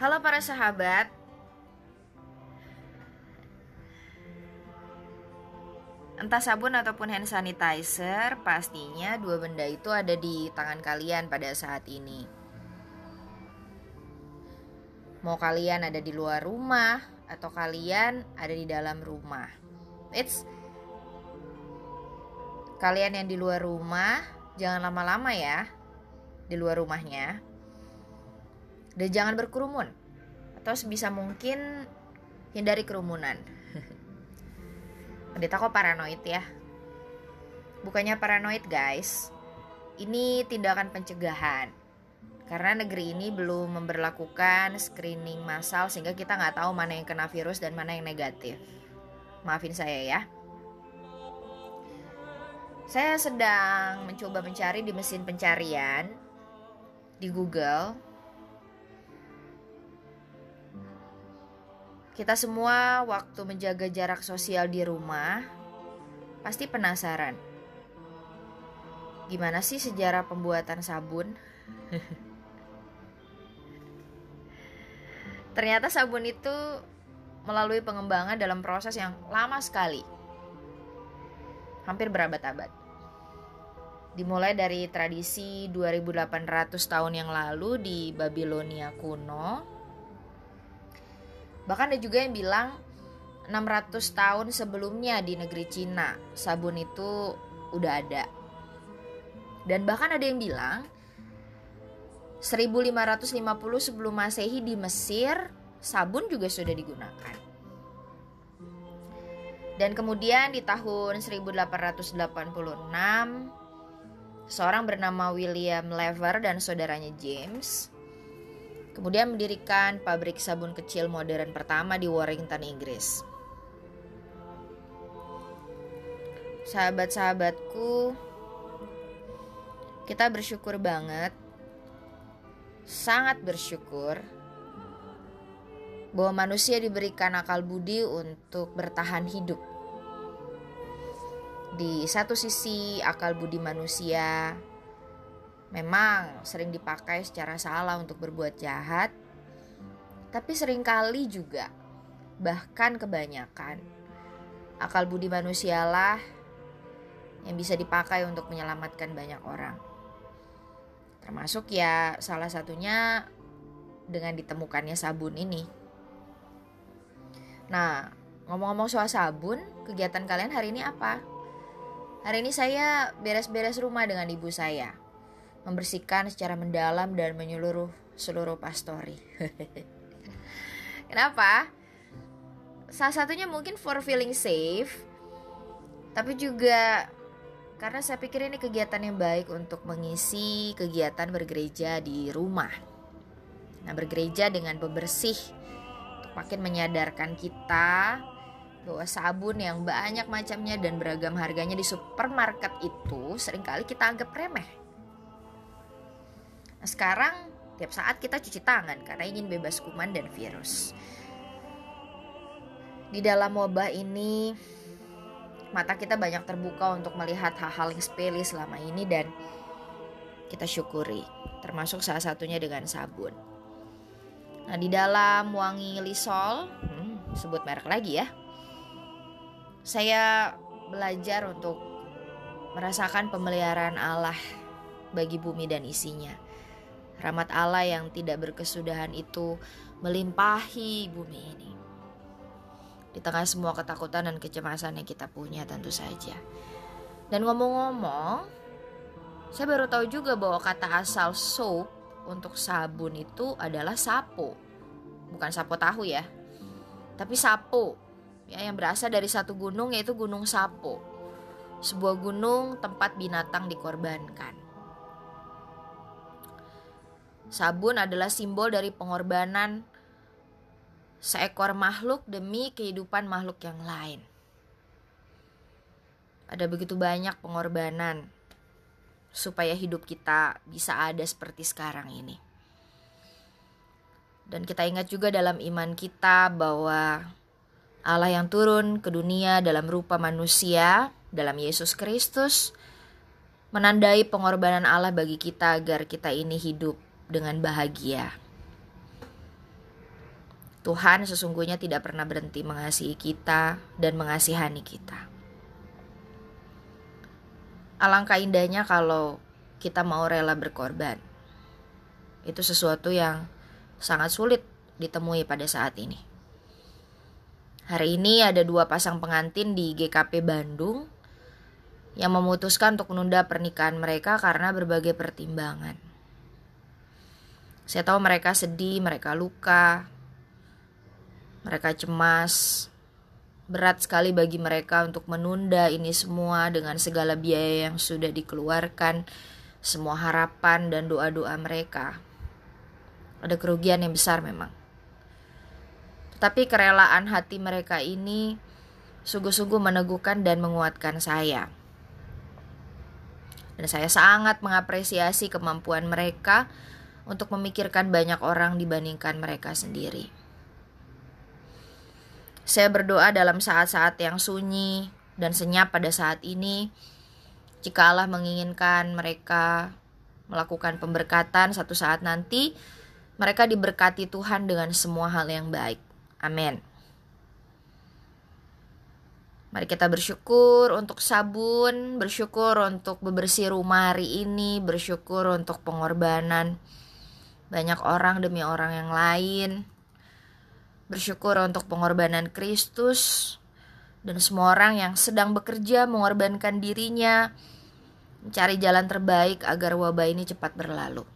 Halo para sahabat. Entah sabun ataupun hand sanitizer, pastinya dua benda itu ada di tangan kalian pada saat ini. Mau kalian ada di luar rumah atau kalian ada di dalam rumah. It's kalian yang di luar rumah jangan lama-lama ya di luar rumahnya dan jangan berkerumun atau sebisa mungkin hindari kerumunan. Pendeta kok paranoid ya? Bukannya paranoid guys. Ini tindakan pencegahan. Karena negeri ini belum memperlakukan screening massal sehingga kita nggak tahu mana yang kena virus dan mana yang negatif. Maafin saya ya. Saya sedang mencoba mencari di mesin pencarian di Google Kita semua waktu menjaga jarak sosial di rumah pasti penasaran. Gimana sih sejarah pembuatan sabun? Ternyata sabun itu melalui pengembangan dalam proses yang lama sekali. Hampir berabad-abad. Dimulai dari tradisi 2800 tahun yang lalu di Babilonia kuno Bahkan ada juga yang bilang 600 tahun sebelumnya di negeri Cina sabun itu udah ada. Dan bahkan ada yang bilang 1550 sebelum Masehi di Mesir sabun juga sudah digunakan. Dan kemudian di tahun 1886 seorang bernama William Lever dan saudaranya James Kemudian mendirikan pabrik sabun kecil modern pertama di Warrington, Inggris. Sahabat-sahabatku, kita bersyukur banget, sangat bersyukur bahwa manusia diberikan akal budi untuk bertahan hidup. Di satu sisi, akal budi manusia memang sering dipakai secara salah untuk berbuat jahat, tapi sering kali juga, bahkan kebanyakan, akal budi manusialah yang bisa dipakai untuk menyelamatkan banyak orang. Termasuk ya salah satunya dengan ditemukannya sabun ini. Nah, ngomong-ngomong soal sabun, kegiatan kalian hari ini apa? Hari ini saya beres-beres rumah dengan ibu saya membersihkan secara mendalam dan menyeluruh seluruh pastori. Kenapa? Salah satunya mungkin for feeling safe, tapi juga karena saya pikir ini kegiatan yang baik untuk mengisi kegiatan bergereja di rumah. Nah, bergereja dengan bebersih untuk makin menyadarkan kita bahwa sabun yang banyak macamnya dan beragam harganya di supermarket itu sering kali kita anggap remeh. Nah, sekarang tiap saat kita cuci tangan karena ingin bebas kuman dan virus. Di dalam wabah ini mata kita banyak terbuka untuk melihat hal-hal yang sepele selama ini dan kita syukuri, termasuk salah satunya dengan sabun. Nah, di dalam wangi lisol, hmm, sebut merek lagi ya. Saya belajar untuk merasakan pemeliharaan Allah bagi bumi dan isinya Rahmat Allah yang tidak berkesudahan itu melimpahi bumi ini. Di tengah semua ketakutan dan kecemasan yang kita punya tentu saja. Dan ngomong-ngomong, saya baru tahu juga bahwa kata asal soap untuk sabun itu adalah sapo. Bukan sapo tahu ya. Tapi sapo ya yang berasal dari satu gunung yaitu Gunung Sapo. Sebuah gunung tempat binatang dikorbankan. Sabun adalah simbol dari pengorbanan seekor makhluk demi kehidupan makhluk yang lain. Ada begitu banyak pengorbanan supaya hidup kita bisa ada seperti sekarang ini. Dan kita ingat juga dalam iman kita bahwa Allah yang turun ke dunia dalam rupa manusia, dalam Yesus Kristus, menandai pengorbanan Allah bagi kita agar kita ini hidup dengan bahagia. Tuhan sesungguhnya tidak pernah berhenti mengasihi kita dan mengasihani kita. Alangkah indahnya kalau kita mau rela berkorban. Itu sesuatu yang sangat sulit ditemui pada saat ini. Hari ini ada dua pasang pengantin di GKP Bandung yang memutuskan untuk menunda pernikahan mereka karena berbagai pertimbangan. Saya tahu mereka sedih, mereka luka, mereka cemas. Berat sekali bagi mereka untuk menunda ini semua dengan segala biaya yang sudah dikeluarkan, semua harapan dan doa-doa mereka. Ada kerugian yang besar memang. Tetapi kerelaan hati mereka ini sungguh-sungguh meneguhkan dan menguatkan saya. Dan saya sangat mengapresiasi kemampuan mereka untuk memikirkan banyak orang dibandingkan mereka sendiri. Saya berdoa dalam saat-saat yang sunyi dan senyap pada saat ini. Jika Allah menginginkan mereka melakukan pemberkatan satu saat nanti, mereka diberkati Tuhan dengan semua hal yang baik. Amin. Mari kita bersyukur untuk sabun, bersyukur untuk bebersih rumah hari ini, bersyukur untuk pengorbanan banyak orang demi orang yang lain bersyukur untuk pengorbanan Kristus dan semua orang yang sedang bekerja mengorbankan dirinya mencari jalan terbaik agar wabah ini cepat berlalu.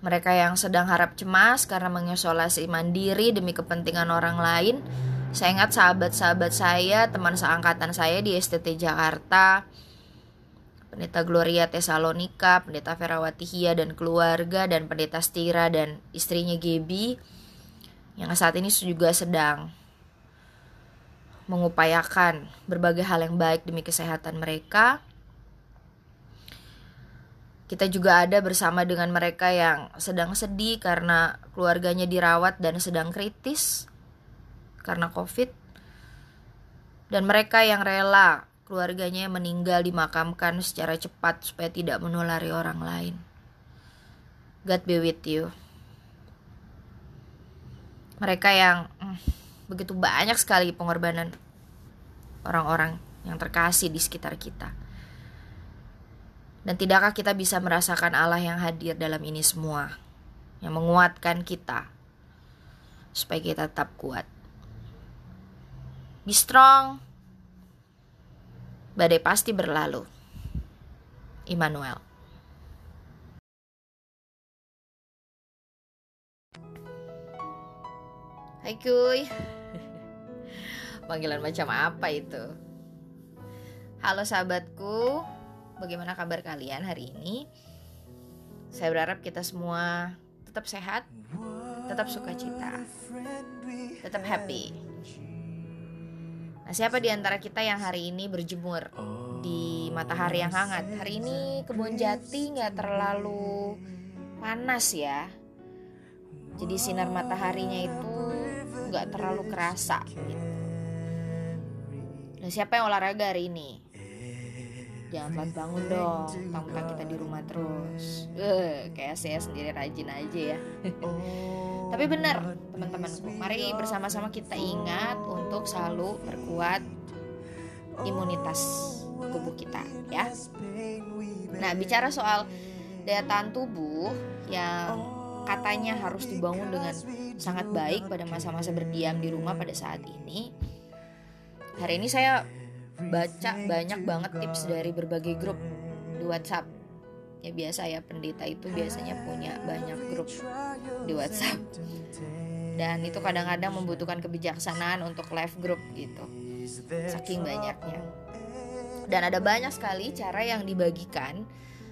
Mereka yang sedang harap cemas karena mengisolasi mandiri demi kepentingan orang lain. Saya ingat sahabat-sahabat saya, teman seangkatan saya di STT Jakarta, Pendeta Gloria Tesalonika, Pendeta Ferawati Hia dan keluarga, dan Pendeta Stira dan istrinya Gebi yang saat ini juga sedang mengupayakan berbagai hal yang baik demi kesehatan mereka. Kita juga ada bersama dengan mereka yang sedang sedih karena keluarganya dirawat dan sedang kritis karena COVID. Dan mereka yang rela keluarganya yang meninggal dimakamkan secara cepat supaya tidak menulari orang lain. God be with you mereka yang hmm, begitu banyak sekali pengorbanan orang-orang yang terkasih di sekitar kita. Dan tidakkah kita bisa merasakan Allah yang hadir dalam ini semua, yang menguatkan kita supaya kita tetap kuat. Be strong. Badai pasti berlalu. Immanuel. Hai kuy Panggilan macam apa itu? Halo sahabatku Bagaimana kabar kalian hari ini? Saya berharap kita semua tetap sehat Tetap suka cita Tetap happy Nah siapa di antara kita yang hari ini berjemur di matahari yang hangat? Hari ini kebun jati nggak terlalu panas ya. Jadi sinar mataharinya itu nggak terlalu kerasa gitu. Nah siapa yang olahraga hari ini? Jangan telat bangun dong, tentang kita di rumah terus. Uh, kayak saya sendiri rajin aja ya. Tapi benar teman-temanku, mari bersama-sama kita ingat untuk selalu perkuat imunitas tubuh kita ya. Nah bicara soal daya tahan tubuh yang katanya harus dibangun dengan sangat baik pada masa-masa berdiam di rumah pada saat ini. Hari ini saya baca banyak banget tips dari berbagai grup di WhatsApp. Ya biasa ya pendeta itu biasanya punya banyak grup di WhatsApp. Dan itu kadang-kadang membutuhkan kebijaksanaan untuk live group gitu. Saking banyaknya. Dan ada banyak sekali cara yang dibagikan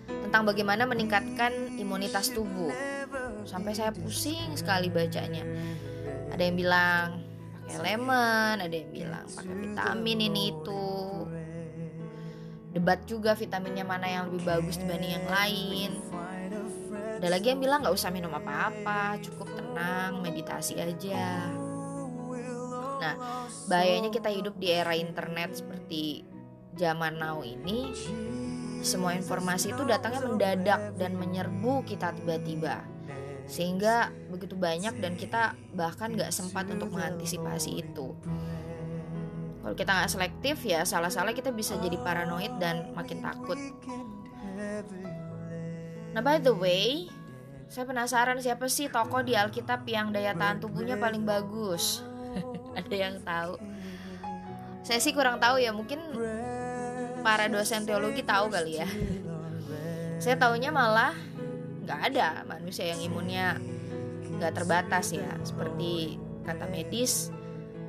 tentang bagaimana meningkatkan imunitas tubuh sampai saya pusing sekali bacanya ada yang bilang pakai lemon ada yang bilang pakai vitamin ini itu debat juga vitaminnya mana yang lebih bagus dibanding yang lain ada lagi yang bilang nggak usah minum apa-apa cukup tenang meditasi aja. Nah bahayanya kita hidup di era internet seperti zaman now ini semua informasi itu datangnya mendadak dan menyerbu kita tiba-tiba. Sehingga begitu banyak dan kita bahkan nggak sempat untuk mengantisipasi itu. Kalau kita nggak selektif ya salah-salah kita bisa jadi paranoid dan makin takut nah by the way saya penasaran siapa sih tokoh di Alkitab yang daya tahan tubuhnya paling bagus? Ada yang tahu. Saya sih kurang tahu ya mungkin para dosen teologi tahu kali ya. Saya taunya malah nggak ada manusia yang imunnya nggak terbatas ya. Seperti kata medis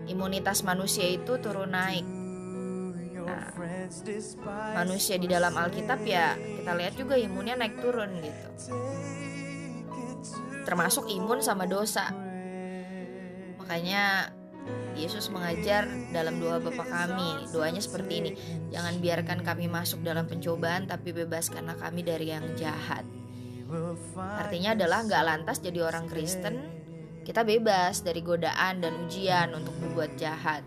imunitas manusia itu turun naik nah manusia di dalam Alkitab ya kita lihat juga imunnya naik turun gitu termasuk imun sama dosa makanya Yesus mengajar dalam doa Bapa kami doanya seperti ini jangan biarkan kami masuk dalam pencobaan tapi bebaskanlah kami dari yang jahat Artinya adalah nggak lantas jadi orang Kristen, kita bebas dari godaan dan ujian untuk berbuat jahat.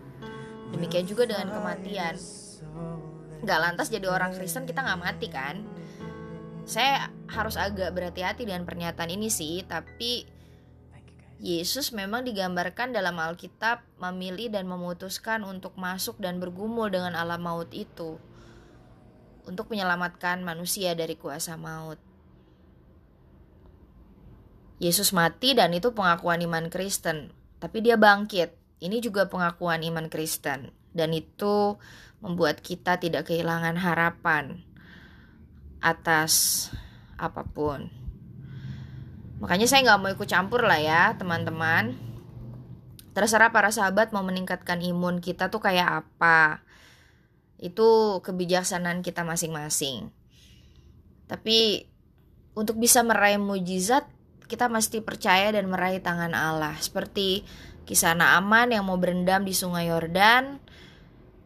Demikian juga dengan kematian. Nggak lantas jadi orang Kristen kita nggak mati kan? Saya harus agak berhati-hati dengan pernyataan ini sih, tapi Yesus memang digambarkan dalam Alkitab memilih dan memutuskan untuk masuk dan bergumul dengan alam maut itu untuk menyelamatkan manusia dari kuasa maut. Yesus mati dan itu pengakuan iman Kristen, tapi dia bangkit. Ini juga pengakuan iman Kristen dan itu membuat kita tidak kehilangan harapan atas apa pun. Makanya saya nggak mau ikut campur lah ya teman-teman. Terserah para sahabat mau meningkatkan imun kita tuh kayak apa. Itu kebijaksanaan kita masing-masing. Tapi untuk bisa meraih mujizat kita mesti percaya dan meraih tangan Allah seperti kisah Naaman yang mau berendam di sungai Yordan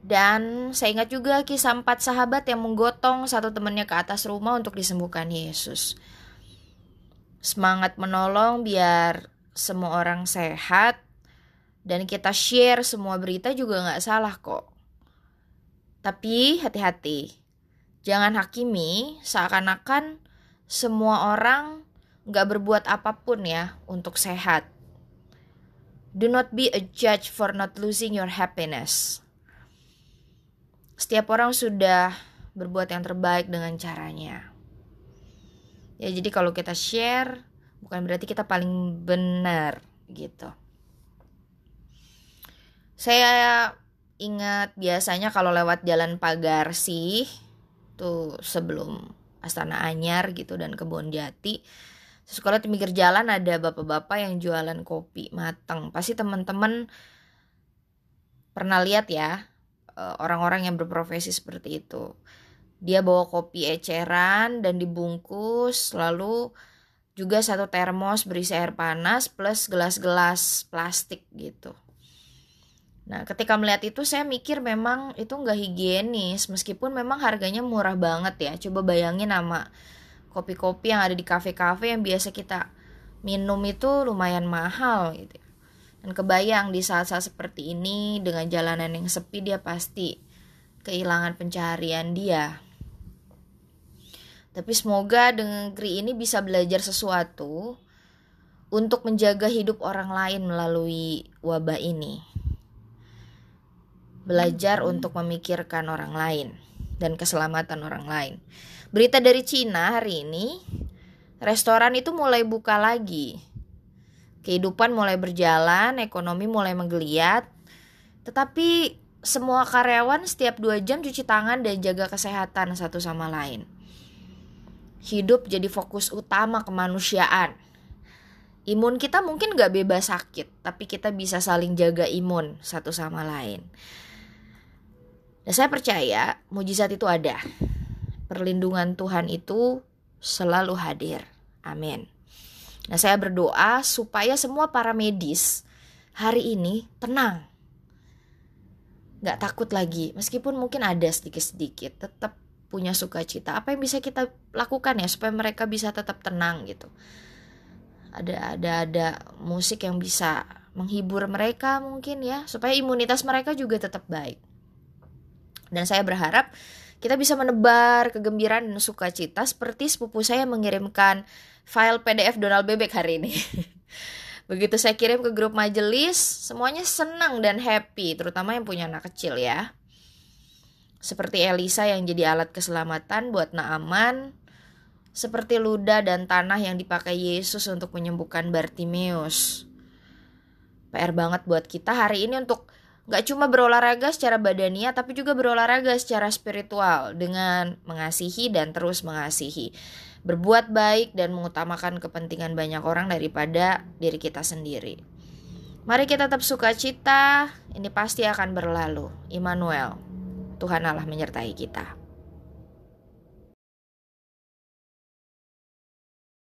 dan saya ingat juga kisah empat sahabat yang menggotong satu temannya ke atas rumah untuk disembuhkan Yesus. Semangat menolong biar semua orang sehat dan kita share semua berita juga nggak salah kok. Tapi hati-hati, jangan hakimi seakan-akan semua orang nggak berbuat apa pun ya untuk sehat. Do not be a judge for not losing your happiness. Setiap orang sudah berbuat yang terbaik dengan caranya. Ya jadi kalau kita share bukan berarti kita paling benar gitu. Saya ingat biasanya kalau lewat jalan pagar sih tuh sebelum Astana Anyar gitu dan Kebon Jati sekolah di pinggir jalan ada bapak-bapak yang jualan kopi matang pasti teman-teman pernah lihat ya orang-orang yang berprofesi seperti itu dia bawa kopi eceran dan dibungkus lalu juga satu termos berisi air panas plus gelas-gelas plastik gitu Nah, ketika melihat itu saya mikir memang itu nggak higienis meskipun memang harganya murah banget ya. Coba bayangin nama kopi-kopi yang ada di kafe-kafe yang biasa kita minum itu lumayan mahal gitu ya. Dan kebayang di saat-saat seperti ini dengan jalanan yang sepi dia pasti kehilangan pencaharian dia. Tapi semoga dengan negeri ini bisa belajar sesuatu untuk menjaga hidup orang lain melalui wabah ini. Belajar untuk memikirkan orang lain dan keselamatan orang lain. Berita dari Cina hari ini, restoran itu mulai buka lagi. Kehidupan mulai berjalan, ekonomi mulai menggeliat. Tetapi semua karyawan setiap dua jam cuci tangan dan jaga kesehatan satu sama lain. Hidup jadi fokus utama kemanusiaan. Imun kita mungkin gak bebas sakit, tapi kita bisa saling jaga imun satu sama lain. Dan saya percaya mujizat itu ada perlindungan Tuhan itu selalu hadir. Amin. Nah, saya berdoa supaya semua para medis hari ini tenang. Gak takut lagi, meskipun mungkin ada sedikit-sedikit, tetap punya sukacita. Apa yang bisa kita lakukan ya supaya mereka bisa tetap tenang gitu. Ada ada ada musik yang bisa menghibur mereka mungkin ya, supaya imunitas mereka juga tetap baik. Dan saya berharap kita bisa menebar kegembiraan dan sukacita seperti sepupu saya mengirimkan file PDF Donald Bebek hari ini. Begitu saya kirim ke grup majelis, semuanya senang dan happy, terutama yang punya anak kecil ya. Seperti Elisa yang jadi alat keselamatan buat Naaman, seperti luda dan tanah yang dipakai Yesus untuk menyembuhkan Bartimeus. PR banget buat kita hari ini untuk Gak cuma berolahraga secara badania tapi juga berolahraga secara spiritual dengan mengasihi dan terus mengasihi. Berbuat baik dan mengutamakan kepentingan banyak orang daripada diri kita sendiri. Mari kita tetap suka cita, ini pasti akan berlalu. Immanuel, Tuhan Allah menyertai kita.